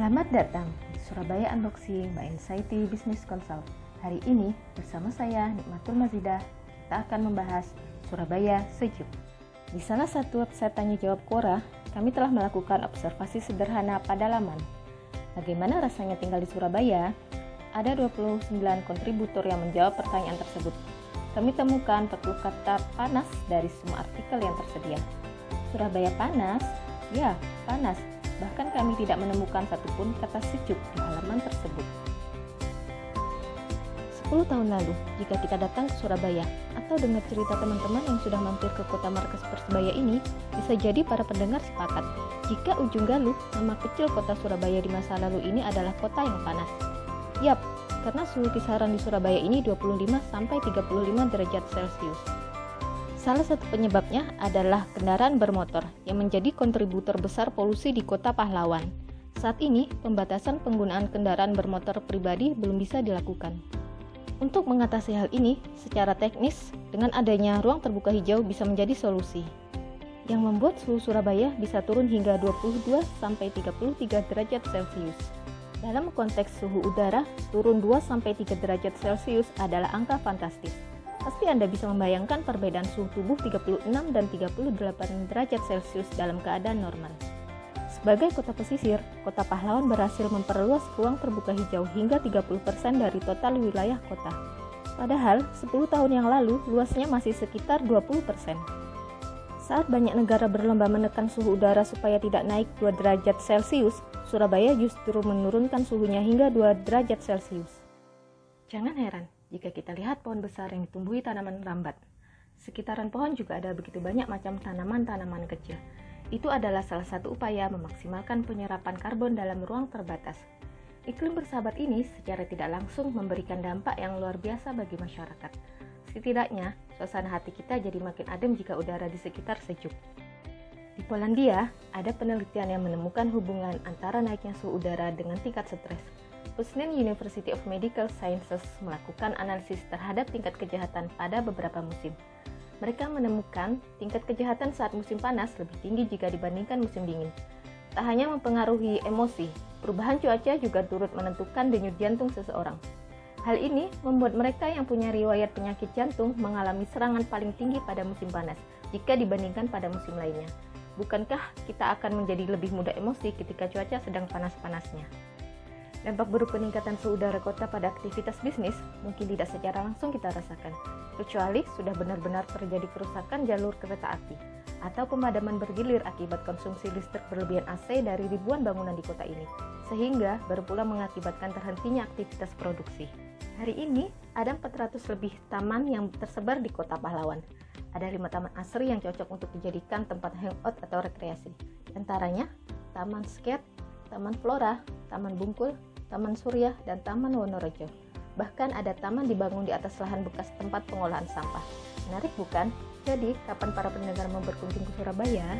Selamat datang di Surabaya Unboxing by Insighty Business Consult. Hari ini bersama saya Nikmatul Mazidah, kita akan membahas Surabaya Sejuk. Di salah satu website tanya jawab Quora, kami telah melakukan observasi sederhana pada laman. Bagaimana rasanya tinggal di Surabaya? Ada 29 kontributor yang menjawab pertanyaan tersebut. Kami temukan 40 kata panas dari semua artikel yang tersedia. Surabaya panas? Ya, panas Bahkan kami tidak menemukan satupun kata sejuk di halaman tersebut. 10 tahun lalu, jika kita datang ke Surabaya atau dengar cerita teman-teman yang sudah mampir ke kota markas Persebaya ini, bisa jadi para pendengar sepakat jika ujung galuh, nama kecil kota Surabaya di masa lalu ini adalah kota yang panas. Yap, karena suhu kisaran di Surabaya ini 25 sampai 35 derajat Celcius. Salah satu penyebabnya adalah kendaraan bermotor yang menjadi kontributor besar polusi di kota pahlawan. Saat ini, pembatasan penggunaan kendaraan bermotor pribadi belum bisa dilakukan. Untuk mengatasi hal ini, secara teknis, dengan adanya ruang terbuka hijau bisa menjadi solusi yang membuat suhu Surabaya bisa turun hingga 22 sampai 33 derajat Celcius. Dalam konteks suhu udara, turun 2 sampai 3 derajat Celcius adalah angka fantastis. Pasti Anda bisa membayangkan perbedaan suhu tubuh 36 dan 38 derajat Celcius dalam keadaan normal. Sebagai kota pesisir, kota pahlawan berhasil memperluas ruang terbuka hijau hingga 30% dari total wilayah kota. Padahal, 10 tahun yang lalu luasnya masih sekitar 20%. Saat banyak negara berlomba menekan suhu udara supaya tidak naik 2 derajat Celcius, Surabaya justru menurunkan suhunya hingga 2 derajat Celcius. Jangan heran, jika kita lihat pohon besar yang ditumbuhi tanaman rambat. Sekitaran pohon juga ada begitu banyak macam tanaman-tanaman kecil. Itu adalah salah satu upaya memaksimalkan penyerapan karbon dalam ruang terbatas. Iklim bersahabat ini secara tidak langsung memberikan dampak yang luar biasa bagi masyarakat. Setidaknya, suasana hati kita jadi makin adem jika udara di sekitar sejuk. Di Polandia, ada penelitian yang menemukan hubungan antara naiknya suhu udara dengan tingkat stres. Usnin University of Medical Sciences melakukan analisis terhadap tingkat kejahatan pada beberapa musim. Mereka menemukan tingkat kejahatan saat musim panas lebih tinggi jika dibandingkan musim dingin. Tak hanya mempengaruhi emosi, perubahan cuaca juga turut menentukan denyut jantung seseorang. Hal ini membuat mereka yang punya riwayat penyakit jantung mengalami serangan paling tinggi pada musim panas jika dibandingkan pada musim lainnya. Bukankah kita akan menjadi lebih mudah emosi ketika cuaca sedang panas-panasnya? Dampak buruk peningkatan suhu udara kota pada aktivitas bisnis mungkin tidak secara langsung kita rasakan, kecuali sudah benar-benar terjadi kerusakan jalur kereta api atau pemadaman bergilir akibat konsumsi listrik berlebihan AC dari ribuan bangunan di kota ini, sehingga baru pula mengakibatkan terhentinya aktivitas produksi. Hari ini, ada 400 lebih taman yang tersebar di kota pahlawan. Ada lima taman asri yang cocok untuk dijadikan tempat hangout atau rekreasi. Antaranya, Taman Skate, Taman Flora, Taman Bungkul, Taman Surya, dan Taman Wonorejo. Bahkan ada taman dibangun di atas lahan bekas tempat pengolahan sampah. Menarik bukan? Jadi, kapan para pendengar mau berkunjung ke Surabaya?